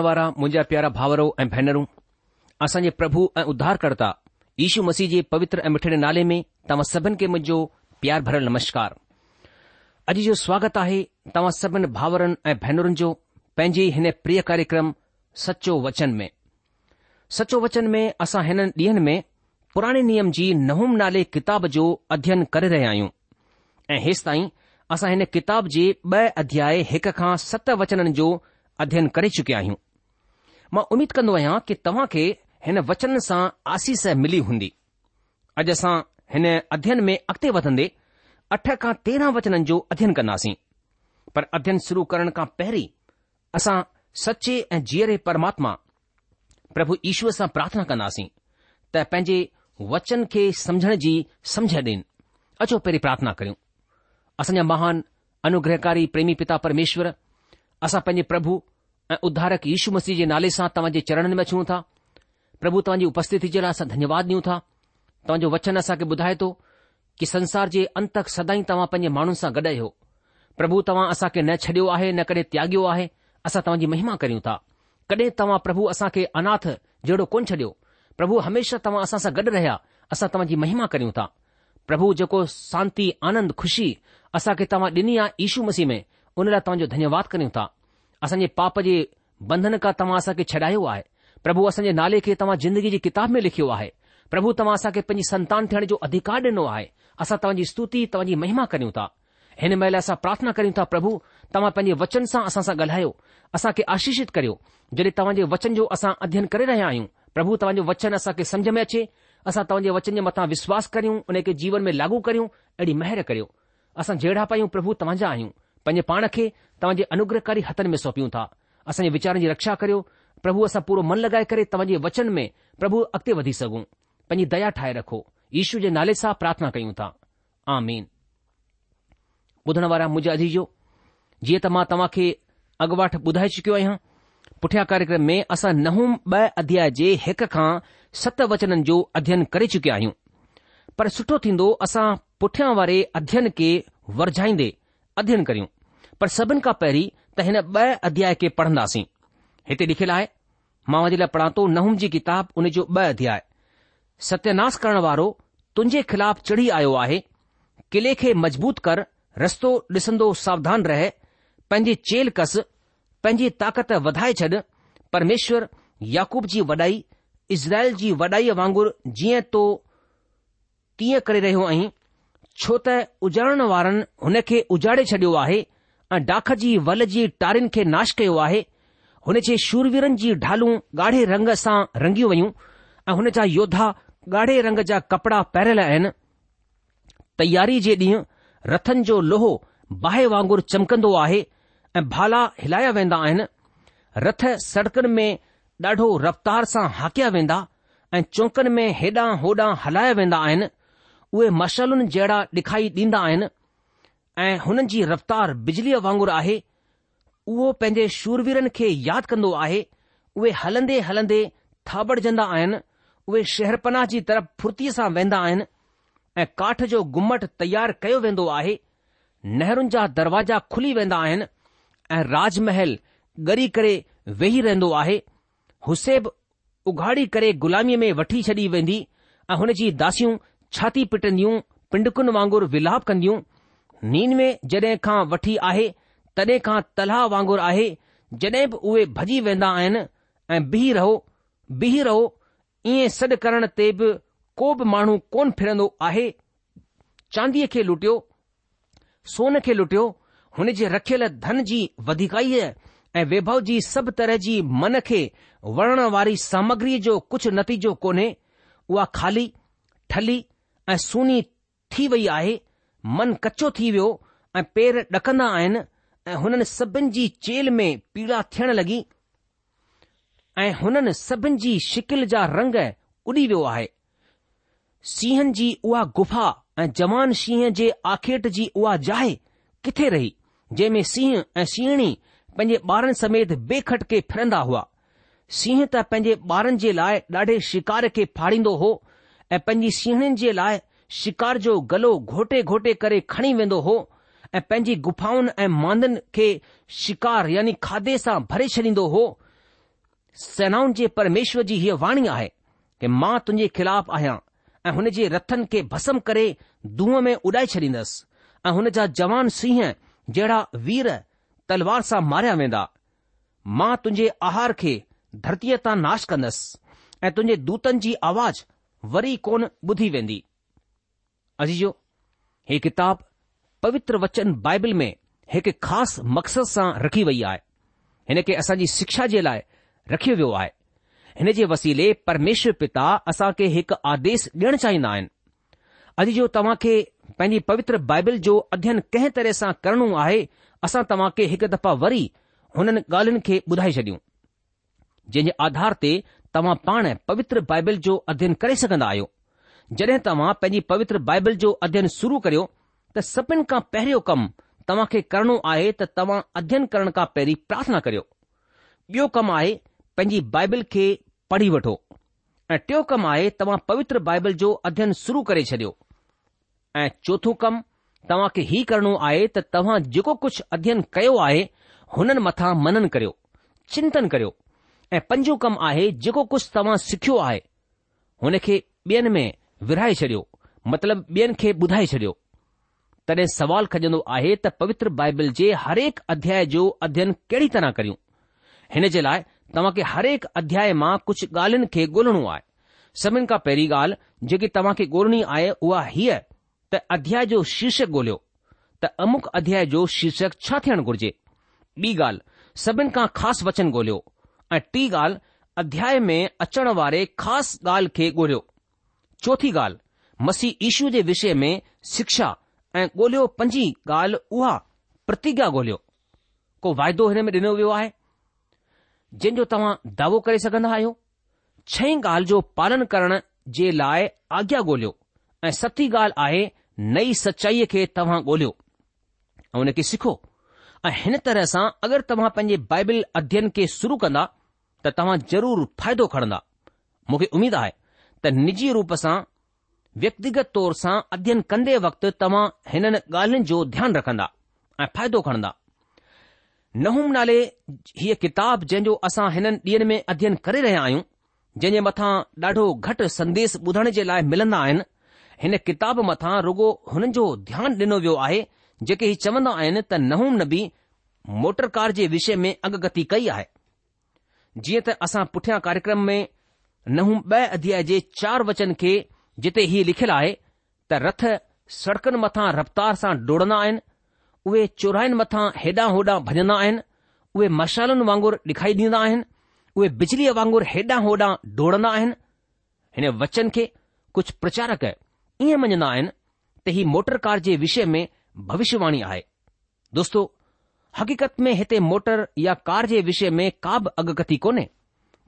वारा मुंहिंजा प्यारा भाउरो ऐं भेनरूं असांजे प्रभु ऐं उद्धारकर्ता ईशू मसीह जे पवित्र ऐं मिठड़े नाले में तव्हां सभिनि खे मुंहिंजो प्यार भरियल नमस्कार अॼु जो स्वागत आहे तव्हां सभिनि भाउरनि ऐं भेनरुनि जो पंहिंजे हिन प्रिय कार्यक्रम सचो वचन में सचो वचन में असां हिन ॾींहनि में पुराणे नियम जी नहुम नाले किताब जो अध्यन करे रहिया आहियूं ऐं हेसि ताईं असां हिन किताब जे ॿ अध्याय हिक खां सत वचननि जो अध्ययन करे चुकिया आहियूं मां उमीद कंदो आहियां कि तव्हां खे हिन वचन सां आसीस मिली हूंदी अॼु असां हिन अध्ययन में अॻिते वधंदे अठ खां तेरहं वचननि जो अध्ययन कंदासीं पर अध्ययन शुरू करण खां पहिरीं असां सचे ऐं जीअरे परमात्मा प्रभु ईश्वर सां प्रार्थना कंदासीं त पंहिंजे वचन खे समझण जी समझ ॾेन अचो पहिरीं प्रार्थना करियूं असांजा महान अनुग्रहकारी प्रेमी पिता परमेश्वर असां पंहिंजे प्रभु ऐं उद्धारक यशु मसीह जे नाले सां तव्हांजे चरणन में अचूं था प्रभु तव्हांजी उपस्थिती जे लाइ असां धन्यवाद ॾियूं था तव्हांजो वचन असांखे ॿुधाए थो कि संसार जे अंतक सदाई तव्हां पंहिंजे माण्हुनि सां गॾु आहियो प्रभु तव्हां असांखे न छडि॒यो न कॾहिं त्यागियो आहे असां तव्हांजी महिमा करियूं था कडहिं तव्हां प्रभु असां अनाथ जहिड़ो कोन छडि॒यो प्रभु हमेशा तव्हां असां सां गॾु रहिया असां तव्हांजी महिमा करियूं था प्रभु जेको शांती आनंद खुशी असां तव्हां ॾिनी आहे यीशू मसीहम हुन लाइ तव्हांजो धन्यवाद करियूं था असांजे पाप जे बंधन खां तव्हां असांखे छॾायो आहे प्रभु असांजे नाले खे तव्हां ज़िंदगी जी किताब में लिखियो आहे प्रभु तव्हां असांखे पंहिंजी संतान थियण जो अधिकार ॾिनो आहे असां तव्हांजी स्तुति तव्हांजी महिमा करियूं था हिन महिल असां प्रार्थना करियूं था प्रभु तव्हां पंहिंजे वचन सां असां सां ॻाल्हायो असां खे आशीर्षित करियो जॾहिं तव्हांजे वचन जो असां अध्ययन करे रहिया आहियूं प्रभु तव्हांजो वचन असांखे सम्झ में अचे असां तव्हांजे वचन जे मथां विश्वास करियूं उन खे जीवन में लागू करियूं अहिड़ी महिर करियो असां जहिड़ा पायूं प्रभु तव्हांजा आहियूं पंहिंजे पाण खे तव्हांजे अनुग्रहकारी हथनि में सौंपियूं था असांजे वीचारनि जी रक्षा करियो प्रभु असां पूरो मन लॻाए करे तव्हांजे वचन में प्रभु अॻिते वधी सघूं पंहिंजी दया ठाहे रखो ईशू जे नाले सां प्रार्थना कयूं था आमीन ॿुधण वारा मुंहिंजे अजीजो जीअं त मां तव्हां खे अॻ ॿुधाए चुकियो आहियां पुठियां कार्यक्रम में असां नहूं ब॒ अध्याय जे हिक खां सत वचननि जो अध्ययन करे चुकिया आहियूं पर सुठो थींदो असां पुठियां वारे अध्ययन खे वरझाईंदे अध्यन करियूं पर सभिनी खां पहिरीं त हिन ॿ अध्याय खे पढ़ंदासीं हिते लिखियलु आहे मां वञे लाइ पढ़ातो नहुम जी किताब उन जो ब॒ अध्याय सत्यानास करण वारो तुंहिंजे ख़िलाफ़ चढ़ी आयो आहे किले खे मजबूत कर रस्तो सावधान रहे पंहिंजे चेल कस पंहिंजी ताक़त वधाए छॾ परमेश्वर याकूब जी वॾाई इज़राइल जी वॾाईअ वांगुर जीअं तो तीअं करे रहियो आहीं छो त उजाड़ण वारनि हुन खे उजाड़े छडि॒यो आहे ऐं डाख जी वल जी टारिनि खे नाश कयो आहे हुन जे शूरवीरनि जी ढालूं गाढ़े रंग सां रंगियूं वयूं ऐं हुन जा योद्धा गाढ़े रंग जा कपड़ा पहिरियल आहिनि तयारी जे ॾींहुं रथनि जो लोहो बाहि वांगुरु चमकंदो आहे ऐं भाला हिलाया वेंदा आहिनि रथ सड़कनि में ॾाढो रफ़्तार सां हाकिया वेंदा ऐं चौकनि में हेॾां होॾां हलाया वेंदा आहिनि उहे मशालुनि जहिड़ा ॾिखाई ॾींदा आहिनि ऐं हुननि जी रफ़्तार बिजलीअ वांगुरु आहे उहो पंहिंजे शूरवीरनि खे यादि कंदो आहे उहे हलंदे हलंदे थाबड़जंदा आहिनि उहे शहरपनाह जी तरफ़ फुर्तीअ सां वेंदा आहिनि ऐं काठ जो घुमट तयारु कयो वेंदो आहे नहरुनि जा दरवाजा खुली वेंदा आहिनि ऐं राजमहल महल गरी करे वेही रहंदो आहे हुसैब उघाड़ी करे गुलामीअ में वठी छॾी वेंदी ऐं हुन जी दासियूं છાતી પિટન્યુ પંડકુન વાંગુર વિલાપ કન્યુ નીનમે જડેખા વઠી આહે તડેખા તલાહ વાંગુર આહે જડે ઓય ભજી વેંદા આયન એ બહી રહો બહી રહો એ સદ કરન તેબ કોબ માણુ કોન ફરેndo આહે ચાંદી કે લૂટીયો સોન કે લૂટીયો હુને જે રખેલ ધન જી વધિકાઈ હે એ વૈભવ જી સબ તરહ જી મનખે વર્ણ વારી સામગ્રી જો કુછ નતીજો કોને વો ખાલી ઠલી ऐं सुनी थी वई आहे मन कचो थी वियो ऐं पेर ॾकंदा आहिनि ऐं हुननि सभिनि जी चेल में पीड़ा थियण लॻी ऐं हुननि सभिनि जी शिकिल जा रंग उॾी वियो आहे सिंहनि जी उहा गुफ़ा ऐं जवान शिंह जे आखेट जी उहा जाइ किथे रही जंहिंमें सिंह ऐं सीहणी पंहिंजे ॿारनि समेत बेखटके फिरंदा हुआ सिंह त पंहिंजे ॿारनि जे लाइ ॾाढे शिकार खे फाड़ींदो हो ऐं पंहिंजी सीणनि जे लाइ शिकार जो गलो घोटे घोटे करे खणी वेंदो हो ऐं पंहिंजी गुफ़ाउनि ऐं मांदनि खे शिकार यानी खाधे सां भरे छॾींदो हो सेनाउनि जे परमेश्वर जी हीअ वाणी आहे कि मां तुंहिंजे ख़िलाफ़ आहियां ऐं हुन जे रथनि खे भसम करे दूं में उॾाए छॾींदसि ऐं हुन जा जवान सिंह जहिड़ा वीर तलवार सां मारिया वेंदा मां तुंहिंजे आहार खे धरतीअ तां नाश कंदसि ऐं तुंहिंजे दूतनि जी आवाज़ वरी कोन ॿुधी वेंदी अजीजो जो ही किताबु पवित्र वचन बाइबल में हिकु ख़ासि मक़सद सां रखी वई आहे हिन खे असांजी शिक्षा जे लाइ रखियो वियो आहे हिन जे वसीले परमेश्वर पिता असां खे हिकु आदेश ॾियणु चाहींदा आहिनि अॼु जो तव्हां खे पंहिंजी पवित्र बाइबल जो अध्ययन कंहिं तरह सां करणो आहे असां तव्हां खे हिकु दफ़ा वरी हुननि ॻाल्हियुनि खे ॿुधाए छॾियूं जंहिं जे आधार ते तव्हां पाण पवित्र बाइबल जो अध्ययन करे सघंदा आहियो जॾहिं तव्हां पंहिंजी पवित्र बाइबल जो अध्ययन शुरू करियो त सभिनि खां पहिरियों कमु तव्हां खे करणो आहे त तव्हां अध्ययन करण खां पहिरीं प्रार्थना करियो ॿियो कमु आहे पंहिंजी बाइबल खे पढ़ी वठो ऐं टियों कमु आहे तव्हां पवित्र बाइबल जो अध्ययन शुरू करे छॾियो ऐं चोथो कमु तव्हां खे ही करणो आहे त तव्हां जेको कुझु अध्ययन कयो आहे हुननि मथां मनन करियो चिंतन करियो ऐं पंजो कमु आहे जेको कुझु तव्हां सिखियो आहे हुन खे ॿियनि में विराए छॾियो मतिलब ॿियनि खे ॿुधाए छॾियो तॾहिं सुवाल खजंदो आहे त पवित्र बाइबल जे हरेक अध्याय जो अध्ययन कहिड़ी तरह करियूं हिन जे लाइ तव्हां खे हरेक अध्याय मां कुझु ॻाल्हियुनि खे ॻोल्हणो आहे सभिनि खां पहिरीं ॻाल्हि जेकी तव्हां खे ॻोल्हणी आहे उहा हीअ त अध्याय जो शीर्षक ॻोल्हियो त अमुक अध्याय जो शीर्षक छा थियणु घुर्जे ॿी ॻाल्हि सभिनि खां ख़ासि वचन ॻोल्हियो ऐं टी ॻाल्हि अध्याय में अचण वारे ख़ासि ॻाल्हि खे ॻोल्हियो चोथी ॻाल्हि मसीह ईशू जे विषय में शिक्षा ऐं ॻोल्हियो पंजी ॻाल्हि उहा प्रतिज्ञा ॻोल्हियो को वाइदो हिन में ॾिनो वियो आहे जंहिं जो तव्हां दावो करे सघंदा आहियो छहीं ॻाल्हि जो पालन करण जे लाइ आज्ञा ॻोल्हियो ऐं सती ॻाल्हि आहे नई सचाईअ खे तव्हां ॻोल्हियो ऐं हुन खे सिखो ऐं हिन तरह सां अगरि तव्हां पंहिंजे बाइबिल अध्यन खे शुरू कंदा त तव्हां ज़रूरु फ़ाइदो खणंदा मूंखे उमीद आहे त निजी रूप सां व्यक्तिगत तौर सां अध्ययन कंदे वक़्तु तव्हां हिननि ॻाल्हियुनि जो ध्यानु रखंदा ऐं फ़ाइदो खणंदा नहुम नाले हीअ किताब जंहिंजो असां हिननि ॾींहनि में अध्ययन करे रहिया आहियूं जंहिं जे मथां ॾाढो घटि संदेस ॿुधण जे लाइ मिलंदा आहिनि हिन किताब मथां रुगो हुननि जो ध्यानु ॾिनो वियो आहे जेके ही चवंदा आहिनि त नहूम नबी मोटर कार जे विषय में अगगती कई आहे जीअं त असां पुठियां कार्यक्रम में नं ॿ अध्याय जे चार वचन खे जिते हीउ लिखियलु आहे त रथ सड़कनि मथां रफ़्तार सां डोड़ंदा आहिनि उहे चोराहिनि मथां हेॾां होॾां भॼंदा आहिनि उहे मशालुनि वांगुरु ॾेखारी ॾींदा आहिनि उहे बिजलीअ वांगुरु हेॾां होॾां डोड़ंदा आहिनि हिन वचन खे कुझु प्रचारक ईअं मञंदा आहिनि त हीउ मोटर कार जे विषय में भविष्यवाणी आहे दोस्तो हक़ीक़त में हिते मोटर या कार जे विषय में का बि अॻकथी कोन्हे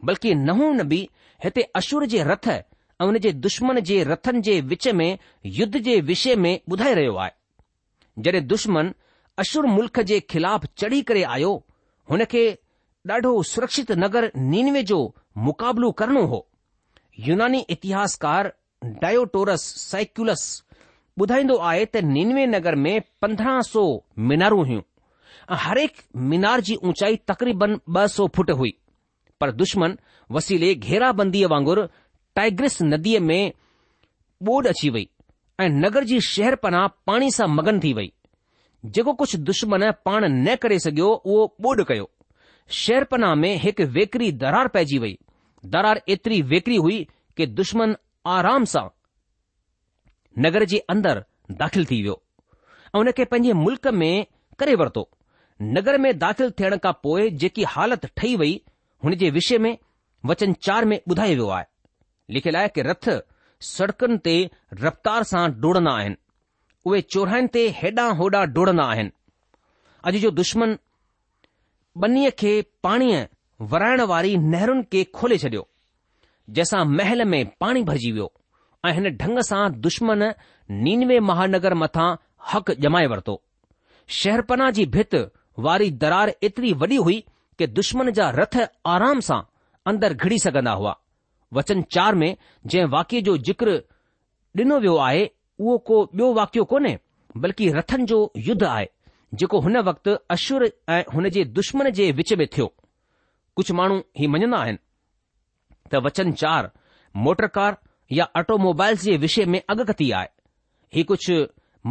बल्कि नहून बि हिते अशुर जे रथ ऐं उन जे दुश्मन जे रथन जे विच में युद्ध जे विषय में ॿुधाए रहियो आहे जडे॒ दुश्मन अश्रुर मुल्क जे ख़िलाफ़ चढ़ी करे आयो हुन खे ॾाढो सुरक्षित नगर नीनवे जो मुक़ाबलो करणो हो यूनानी इतिहासकार डायोटोरस साइक्यूलस ॿुधाईंदो आहे त नीनवे नगर में पंद्रहं सौ हुयूं हर एक मीनार जी ऊचाई तक़रीबन ब सौ फुट हुई पर दुश्मन वसीले घेराबंदीअ वांगुर टाइग्रिस नदीअ में बोड अची वई ऐं नगर जी शहरपना पाणी सां मगन थी वई जेको कुझु दुश्मन पाण न करे सघियो उहो ॿोॾ कयो शेरपना में हिकु वेकरी दरार पइजी वई दरार एतिरी वेकरी हुई कि दुश्मन आराम सां नगर जे अंदर दाख़िल थी वियो ऐं हुन खे पंहिंजे मुल्क़ में करे वरितो नगर में दाख़िल थियण खां पोइ जेकी हालति ठही वई हुन जे विषय में वचन चार में ॿुधायो वियो आहे लिखियलु आहे कि रथ सड़कुनि ते रफ़्तार सां डोड़न्दा आहिनि उहे चोरहनि ते हेॾां होॾां डोड़न्दा आहिनि अॼु जो दुश्मन बनीअ खे पाणीअ वराइण वारी नेहरुनि खे खोले छडि॒यो जंहिंसां महल में पाणी भरिजी वियो ऐं हिन ढंग सां दुश्मन नीनवे महानगर मथां हक़ जमाए वरतो शहरपना जी भित वारी दरार एतिरी वॾी हुई कि दुश्मन जा रथ आराम सां अंदरि घिड़ी सघंदा हुआ वचन चार में जंहिं वाक्य जो जिक्र ॾिनो वियो आहे उहो को ॿियो वाकियो कोन्हे बल्कि रथनि जो युद्ध आहे जेको हुन वक़्तु अशुर ऐं हुन जे दुश्मन जे विच में थियो कुझु माण्हू ही मञंदा आहिनि त वचन चार मोटर कार या ऑटोमोबाइल्स जे विषय में अगकथी आहे ही कुझु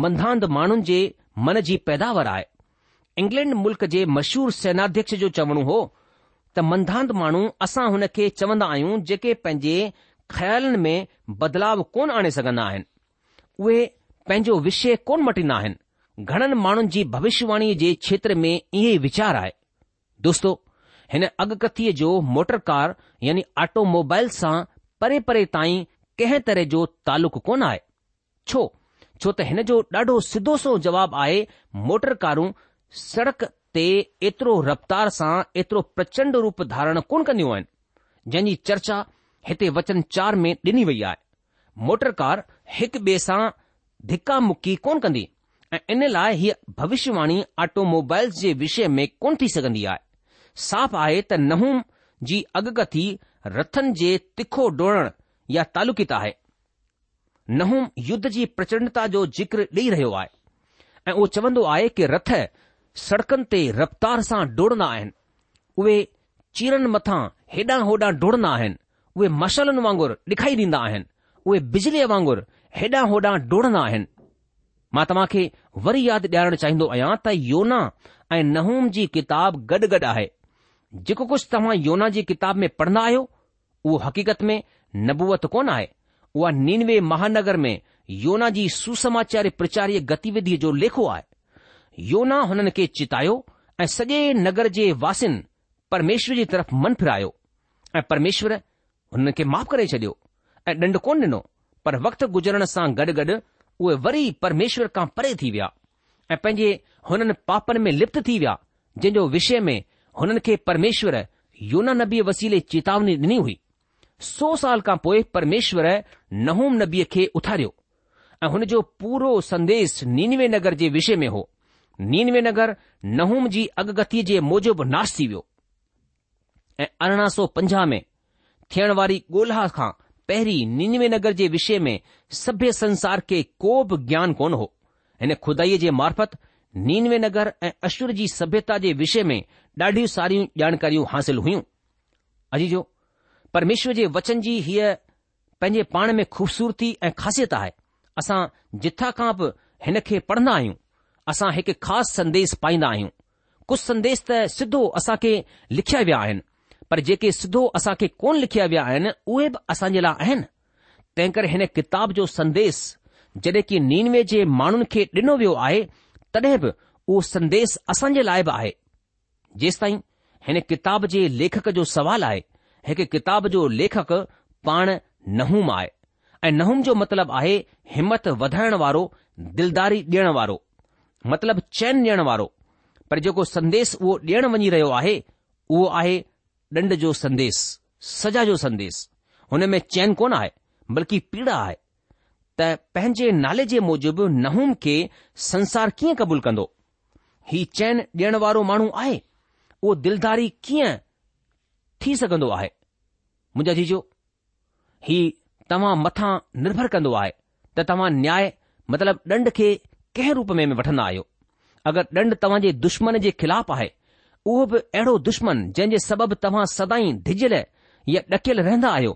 मंदाध माण्हुनि जे मन जी पैदावार आहे इंग्लैंड मुल्क जे मशहूर सेनाध्यक्ष जो चवणो हो त मंदांत माण्हू असां हुन खे चवंदा आहियूं जेके पंहिंजे ख़्यालनि में बदलाव कोन आणे सघंदा आहिनि उहे पंहिंजो विषय कोन मटींदा आहिनि घणनि माण्हुनि जी भविष्यवाणी जे क्षेत्र में इहे ई वीचार आहे दोस्तो हिन अॻकथीअ जो कार यानी ऑटोमोबाइल सां परे परे ताईं कंहिं तरह जो तालुक कोन आए छो छो त जो ॾाढो सिधो सो जवाब आहे कारूं सड़क ते एतिरो रफ़्तार सां एतिरो प्रचंड रूप धारण कोन्ह कंदियूं आहिनि जंहिं चर्चा हिते वचन चार में डि॒नी वई आहे मोटर कार हिकु ॿिए सां धिकामुक्की कोन कंदी ऐं इन लाइ हीअ भविष्यवाणी आटोमोबाइल्स जे विषय में कोन्ह थी सघंदी आहे साफ़ आहे त नहूम जी अगकथी रथनि जे तिखो डोड़न या तालुकिता आहे नहूम युद्ध जी प्रचंडता जो जिक्र डई रहियो आहे ऐं उहो चवन्दो आहे कि रथ सड़कनि ते रफ़्तार सां डोड़ंदा आहिनि उहे चिरनि मथां हेॾां होॾां डोड़ंदा आहिनि उहे मशालनि वांगुरु ॾिखारी ॾींदा आहिनि उहे बिजलीअ वांगुरु हेॾां होॾां डोढ़ंदा आहिनि मां तव्हां खे वरी यादि ॾियारणु चाहींदो आहियां त योना ऐं नहूम जी किताब गॾु गॾु आहे जेको कुझु तव्हां योना जी किताब में पढ़ंदा आहियो उहो हक़ीक़त में नबूअत कोन आहे उआ महानगर में योना जी सुसमाचार्य प्रचार्य गतिविधीअ जो लेखो आहे योना हुननि खे चितायो ऐं सॼे नगर जे वासिन, परमेश्वर जी तरफ़ मन फिरायो ऐं परमेश्वरु हुननि खे माफ़ करे छॾियो ऐं ॾंड कोन डि॒नो पर वक़्त गुज़रण सां गॾु गॾु उहे वरी परमेश्वर खां परे थी विया ऐं पंहिंजे हुननि पापनि में लिप्त थी विया जंहिंजो विषय में हुननि खे परमेश्वर योना नबी वसीले चेतावनी डि॒नी हुई सौ साल खां पोइ परमेश्वर नहूम नबीअ खे उथारियो ऐं हुन जो पूरो संदेस नीनवे नगर जे विषय में हो नीनवे नगर नहूम जी अगगतीअ जे मूजिब नाश थी वियो ऐं अरिड़हं सौ पंजाह में थियण वारी ॻोल्हा खां पहिरीं नीनवे नगर जे विषय में सभ्य संसार खे को बि ज्ञान कोन हो हिन खुदाईअ जे मार्फत नीनवे नगर ऐं अशुर जी सभ्यता जे विषय में ॾाढियूं सारियूं जानकारियूं हासिल हुयूं अॼु जो परमेश्वर जे वचन जी हीअ पंहिंजे पाण में खूबसूरती ऐं ख़ासियत आहे असां जिथा खां बि हिन खे पढ़ंदा आहियूं असां हिकु ख़ासि संदेश पाईंदा आहियूं कुझु संदेश त सिधो असां खे लिखिया विया आहिनि पर जेके सिधो असां खे कोन लिखिया विया आहिनि उहे बि असांजे लाइ आहिनि तंहिं करे हिन किताब जो संदेश जॾहिं की नीनवे जे माण्हुनि खे ॾिनो वियो आहे तॾहिं बि उहो संदेश असांजे लाइ बि आहे जेंस ताईं हिन किताब जे लेखक जो सवाल आहे हिकु किताब जो लेखक पाण नहूम आहे ऐं नहूम जो मतिलबु आहे हिमत वधाइण वारो दिलदारी ॾियण वारो मतिलब चैन ॾियण वारो पर जेको संदेश उहो ॾियण वञी रहियो आहे उहो आहे ॾंड जो संदेस सजा जो संदेसु हुन में चैन कोन आहे बल्कि पीड़ा आहे त पंहिंजे नाले जे मूजिबि नहून खे संसार कीअं क़बूल कंदो ही चैन ॾियण वारो माण्हू आहे उहो दिलदारी कीअं थी सघंदो आहे मुंहिंजा जीजो ही तव्हां मथां निर्भर कंदो आहे त तव्हां न्याय मतिलब ॾंड खे कंहिं रूप में वठंदा आहियो अगरि ॾंड तव्हां जे दुश्मन जे ख़िलाफ़ आहे उहो बि अहिड़ो दुश्मन जंहिं जे सबबि तव्हां सदाईं ढिझियल या ॾकियल रहंदा आहियो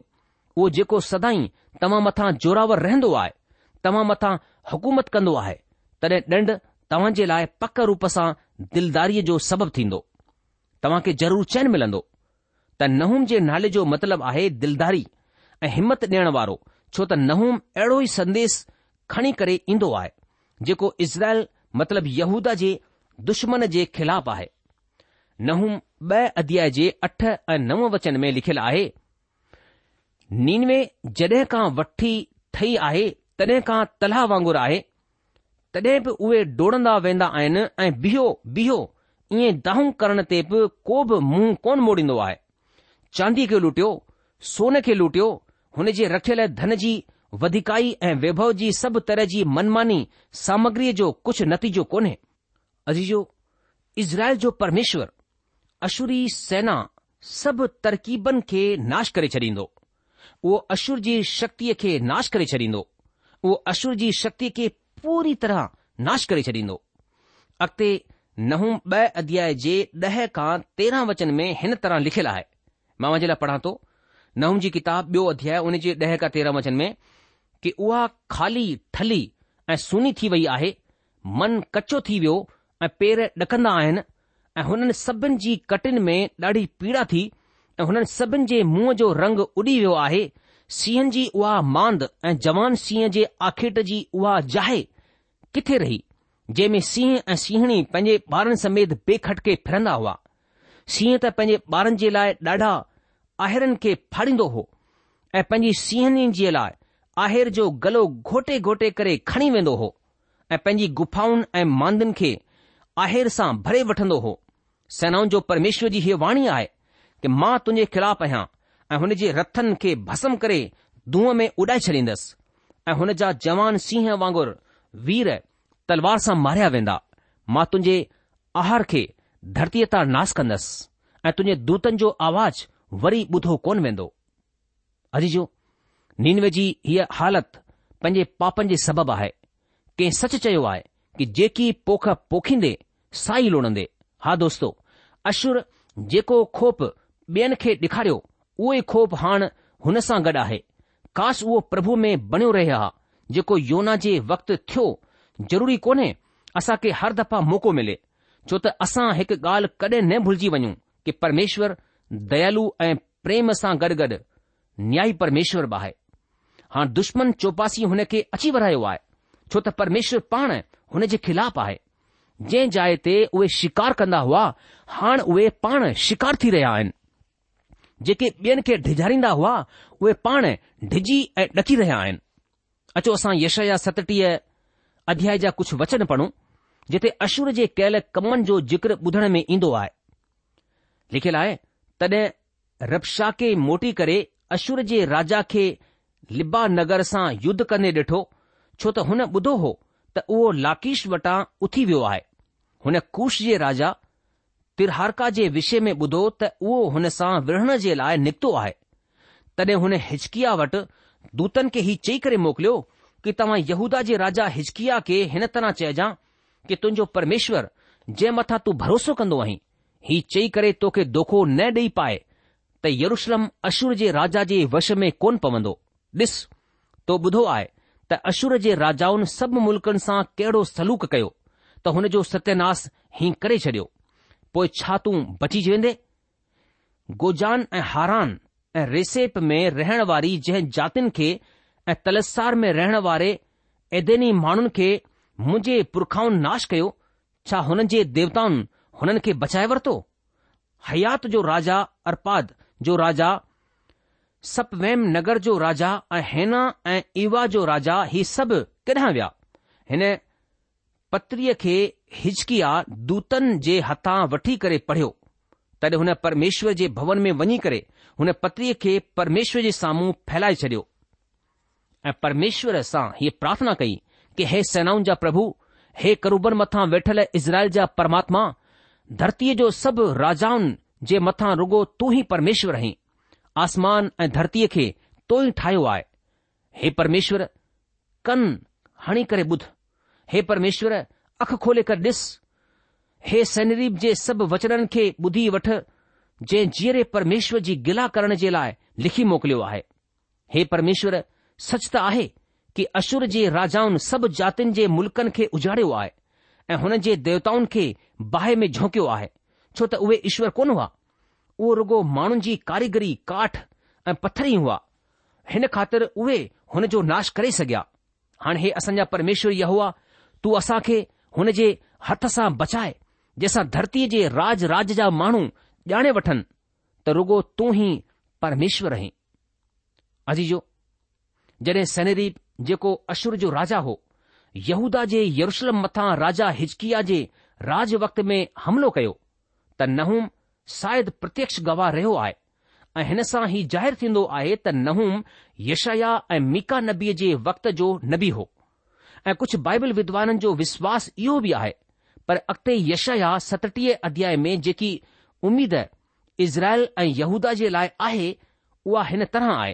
उहो जेको सदाई तव्हां मथां जोरावर रहंदो आहे तव्हां मथां हुकूमत कंदो आहे तॾहिं ॾंड तव्हां जे लाइ पक रूप सां दिलदारीअ जो सबबु थींदो तव्हां खे ज़रूरु चैन मिलंदो त नहूम जे नाले जो मतिलबु आहे दिलदारी ऐं हिमत ॾियण वारो छो त नहूम अहिड़ो ई संदेस खणी करे ईंदो आहे जेको इज़राइल मतिलब यहूदा जे दुश्मन जे ख़िलाफ़ आहे नहूं ब॒ अध्याय जे अठ ऐं नव वचन में लिखियलु आहे नीनवे जॾहिं खां वठी ठही आहे तॾहिं खां तलाह वांगुरु आहे तॾहिं बि उहे डोड़ंदा वेंदा आहिनि ऐं बीहो बीहो ईअं दाहूं करण ते बि को बि मुंहुं कोन मोड़ींदो आहे चांदी खे लुटियो सोन खे लुटियो हुन जे रखियल धन जी वधिकाई ऐं वैभव जी सभु तरह जी मनमानी सामग्रीअ जो कुझु नतीजो कोन्हे अजीजो इज़राइल जो परमेश्वर अशुरी सेना सभु तरकीबनि खे नाश करे छॾींदो उहो अशुर जी शक्तिअ खे नाश करे छॾींदो उहो अशुर जी शक्तिअ खे पूरी तरह नाश करे छॾींदो अॻिते नहूम ॿ अध्याय जे ॾह खां तेरहं वचन में हिन तरह लिखियलु आहे मां वञे लाइ पढ़ां थो नहूं जी किताब ॿियो अध्याय उन जे ॾह खां तेरहं वचन में कि उहा खाली ठली ऐं सुनी थी वई आहे मन कचो थी वियो ऐं पेर ॾकंदा आहिनि ऐं हुननि सभिनि जी कटिन में ॾाढी पीड़ा थी ऐं हुननि सभिनि जे मुंह जो रंग उॾी वियो आहे सीहनि जी उहा मांद ऐं जवान सींह जे आखेट जी उहा जाहे किथे रही जंहिं में सीह ऐं सीहणी पंहिंजे ॿारनि समेत बेखटके फिरंदा हुआ सीह त पंहिंजे ॿारनि जे लाइ ॾाढा आहिरनि खे फाड़ींदो हो ऐं पंहिंजी सीहणी जे लाइ आहिर जो गलो घोटे घोटे करे खणी वेंदो हो ऐं पंहिंजी गुफ़ाउनि ऐं मां खे आहिर सां भरे वठंदो हो सेनाउनि जो परमेश्वर जी हीअ वाणी आहे कि मां तुंहिंजे ख़िलाफ़ु आहियां ऐं हुन जे रथनि खे भसम करे धूह में उॾाए छॾींदसि ऐं हुन जा जवान सिंह वांगुरु वीर तलवार सां मारिया वेंदा मां तुंहिंजे आहार खे धरतीअ तां नास कंदसि ऐं तुंहिंजे दूतनि जो आवाज़ वरी ॿुधो कोन वेंदो अॼ जो नीनव जी हीअ हालति पंहिंजे पापनि जे सबबु आहे कंहिं सच चयो आहे कि जेकी पोख पोखींदे साई लोणंदे हा दोस्तो अशुर जेको खोप ॿियनि खे डिखारियो उहे खोप हाण हुन सां गॾु आहे काश उहो प्रभु में बणियो रहे हा जेको योना जे वक़्तु थियो ज़रूरी कोन्हे असां खे हर दफ़ा मौक़ो मिले छो त असां हिकु ॻाल्हि कडहिं न भुलिजी वञूं कि परमेश्वर दयालू ऐं प्रेम सां गॾु गॾु परमेश्वर बि आहे हाणे दुश्मन चौपासी हुन खे अची वरायो आहे छो त परमेश्वर पाण हुन जे ख़िलाफ़ आहे जंहिं जाइ ते उहे शिकार कंदा हुआ हाणे उहे पाण शिकार थी रहिया आहिनि जेके ॿियनि खे ढिझारींदा हुआ उहे पाण ढिॼी ऐं ॾची रहिया आहिनि अचो असां यश या सतटीह अध्याय जा कुझु वचन पढ़ूं जिथे अशुर जे कयल कमनि जो जिक्र ॿुधण में ईंदो आहे लिखियलु आहे तॾहिं रपशा खे मोटी करे अशुर जे राजा खे नगर सां युद्ध कंदे ॾिठो छो त हुन ॿुधो हो त उहो लाकिश वटां उथी वियो आहे हुन कुश जे राजा तिरहारका जे विषय में ॿुधो त उहो हुन सां विढ़ण जे लाइ निकितो आहे तॾहिं हुन हिचकिया वटि दूतनि खे ही चई करे मोकिलियो कि तव्हां यहूदा जे राजा हिचकिया खे हिन तरह चइजां कि तुंहिंजो परमेश्वर जंहिं मथां तूं भरोसो कंदो आहीं ही चई करे तोखे दोखो न ॾेई पाए त यरुशलम अशुर जे राजा जे वश में कोन पवंदो ॾिस तो ॿुधो आहे त अशुर जे राजाउनि सभु मुल्क़नि सां कहिड़ो सलूक कयो त हुन जो सत्यानाश ही करे छडि॒यो पोइ छा तूं बचिजी वेंदे गोजान ऐं हारान ऐं रेसेप में रहण वारी जंहिं जातियुनि खे ऐं तलसार में रहण वारे ऐदेनी माण्हुनि खे मुंहिंजे पुरखाउनि नाश कयो छा हुननि जे देवताउनि हुननि खे बचाए वरितो हयात जो राजा अरपाद जो राजा सपवेम नगर जो राजा ऐं हेना इवा जो राजा ही सब केॾांहुं व्या हिन के खे हिचकिया दूतन जे हथा वठी करे पढ़ियो तद हुन परमेश्वर जे भवन में वनी करे हुन पत्रीअ के परमेश्वर जे साम्हूं फैलाए छडि॒यो ऐं परमेश्वर सां हीअ प्रार्थना कई कि हे सेनाउनि जा प्रभु हे करूबन मथां वेठल इज़राइल जा परमात्मा धरतीअ जो सभु राजाउनि जे मथां रुगो तूं ई परमेश्वर आहीं आसमान ऐं धरतीअ खे तोई ठाहियो आहे हे परमेश्वरु कनि हणी करे ॿुध हे परमेश्वर अखि खोले करे ॾिसु हे सनरीब जे सभु वचननि खे ॿुधी वठु जंहिं जीअरे परमेश्वर जी गिला करण जे लाइ लिखी मोकिलियो आहे हे परमेश्वर सच त आहे कि अश्र जे राजाउनि सभु जातियुनि जे मुल्कनि खे उजाड़ियो आहे ऐं हुननि जे देवताउनि खे बाहि में झोकियो आहे छो त उहे ईश्वर कोन हुआ उहो रुगो माण्हुनि जी कारीगरी काठ ऐं ई हुआ हिन ख़ातिर उहे हुन जो नाश करे सघिया हाणे हे असांजा परमेश्वर इहा हुआ तूं असां खे हुन जे हथ सां बचाए जंहिंसां धरतीअ जे राज राज जा माण्हू ॼाणे वठनि त रुगो तूं ई परमेश्वर आहीं अजी जो जॾहिं सनदी जेको अशुर जो राजा हो यहूदा जे यरुशलम मथां राजा हिजकिया जे राज वक्त में हमिलो कयो त नहं शायदि प्रत्यक्ष गवाह रहियो आहे ऐं हिन सां ई ज़ाहिरु थींदो आहे त नहूम यशया ऐं मीका नबीअ जे वक़्त जो नबी हो ऐं कुझु बाइबल विद्वाननि जो विश्वास इहो बि आहे पर अॻिते यशया सतटीह अध्याय में जेकी उमीद इज़राइल ऐं यहूदा जे लाइ आहे उहा हिन तरह आहे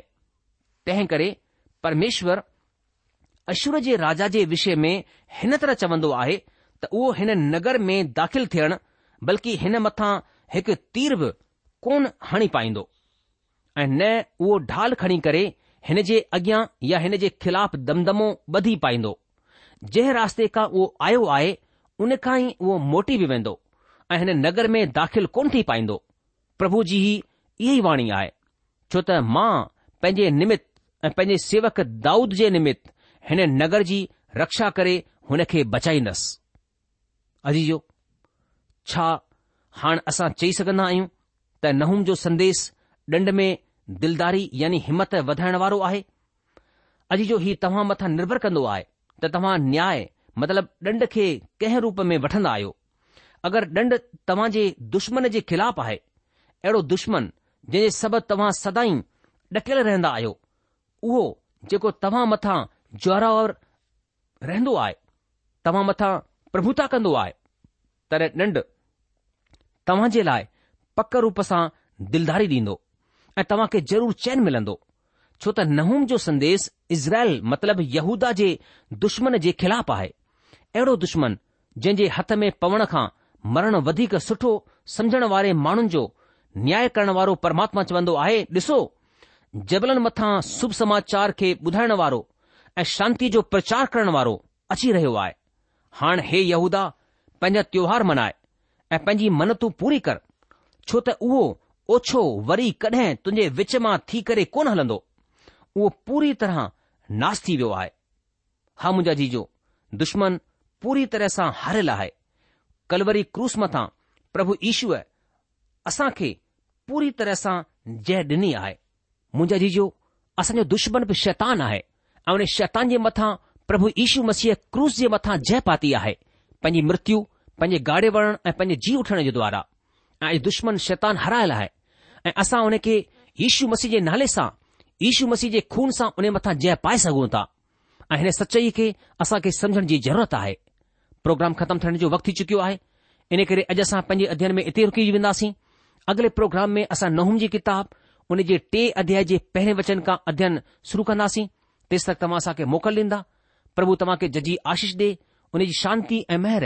तंहिं करे परमेश्वर अशुर जे राजा जे विषय में हिन तरह चवंदो आहे त उहो हिन नगर में दाख़िल थियणु बल्कि हिन मथां हिकु तीर बि कोन हणी पाईंदो ऐं न उहो ढाल खणी करे हिन जे अॻियां या हिन जे खिलाफ़ दमदमो ॿधी पाईंदो जंहिं रास्ते खां उहो आयो आहे उन खां ई उहो मोटी बि वेंदो ऐं हिन नगर में दाख़िल कोन थी पाईंदो प्रभु जी इहा ई वाणी आहे छो त मां पंहिंजे निमित ऐं पंहिंजे सेवक दाऊद जे निमित हिन नगर जी रक्षा करे हुन खे बचाईंदसि अजीजो छा हाणे असां चई सघंदा आहियूं त नहूं जो संदेश ॾंड में दिलदारी यानी हिमत वधाइण वारो आहे अॼु जो हीउ तव्हां मथां निर्भर कंदो आहे त तव्हां न्याय मतिलब ॾंड खे कंहिं रूप में वठंदा आहियो अगरि ॾंड तव्हां जे दुश्मन जे ख़िलाफ़ आहे अहिड़ो दुश्मन जंहिं जे सबबु तव्हां सदाई ॾकियल रहंदा आहियो उहो जेको तव्हां मथां ज्वराव रहंदो आहे तव्हां मथां प्रभुता कंदो आहे तॾहिं ॾंढ तव्हां जे लाइ पक रूप सां दिलदारी ॾींदो ऐं तव्हां खे ज़रूरु चैन मिलंदो छो त नहून जो संदेस इज़राइल मतिलब यहूदा जे दुश्मन जे ख़िलाफ़ु आहे अहिड़ो दुश्मन जंहिं जे हथ में पवण खां मरण वधीक सुठो समझण वारे माण्हुनि जो न्याय करण वारो परमात्मा चवंदो आहे ॾिसो जबलनि मथां शुभ समाचार खे ॿुधाइण वारो ऐं शांती जो प्रचार करण वारो अची रहियो आहे हाणे हे यहूदा पंहिंजा त्योहार मनाए ऐं पंहिंजी मन्नतू पूरी कर छो त उहो ओछो वरी कॾहिं तुंहिंजे विच मां थी करे कोन हलंदो उहो पूरी तरह नाश थी वियो आहे हा मुंहिंजा जीजो दुश्मन पूरी तरह सां हारियल आहे कलवरी क्रूज़ मथां प्रभु ईशूअ असां खे पूरी तरह सां जय ॾिनी आहे मुंहिंजा जीजो असांजो दुश्मन बि शैतानु आहे ऐं उन शैतान जे मथा प्रभु ईशू मसीह क्रूस जे मथां जय पाती आहे पंहिंजी मृत्यु पंहिंजे गाड़े वण ऐं पंजे जीउ वठण जे द्वारा ऐं दुश्मन शैतानु हारायल आहे ऐ असां उन खे इशू मसीह जे नाले सां यशू मसीह जे खून सां उन जे मथां जय पाए सघूं था ऐं हिन सचाई खे असां खे सम्झण जी ज़रूरत आहे प्रोग्राम ख़तमु थियण जो वक़्तु थी चुकियो आहे इने करे अॼु असां पंहिंजे अध्यन में इते रुकी वेंदासीं अगले प्रोग्राम में असां नहूम जी किताब उन जे टे अध्याय जे पहिरें वचन खां अध्ययन शुरू कंदासीं तेसि तक तव्हां असांखे मोकल ॾींदा प्रभु तव्हां खे जजी आशीष ॾे उन जी शांती ऐं महर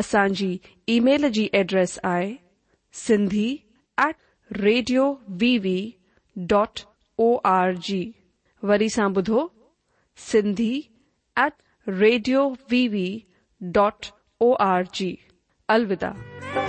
असांजी ईमेल जी address I Sindhi at radio V V dot O R G वरी साधो Sindhi at radio V V dot O R G अलविदा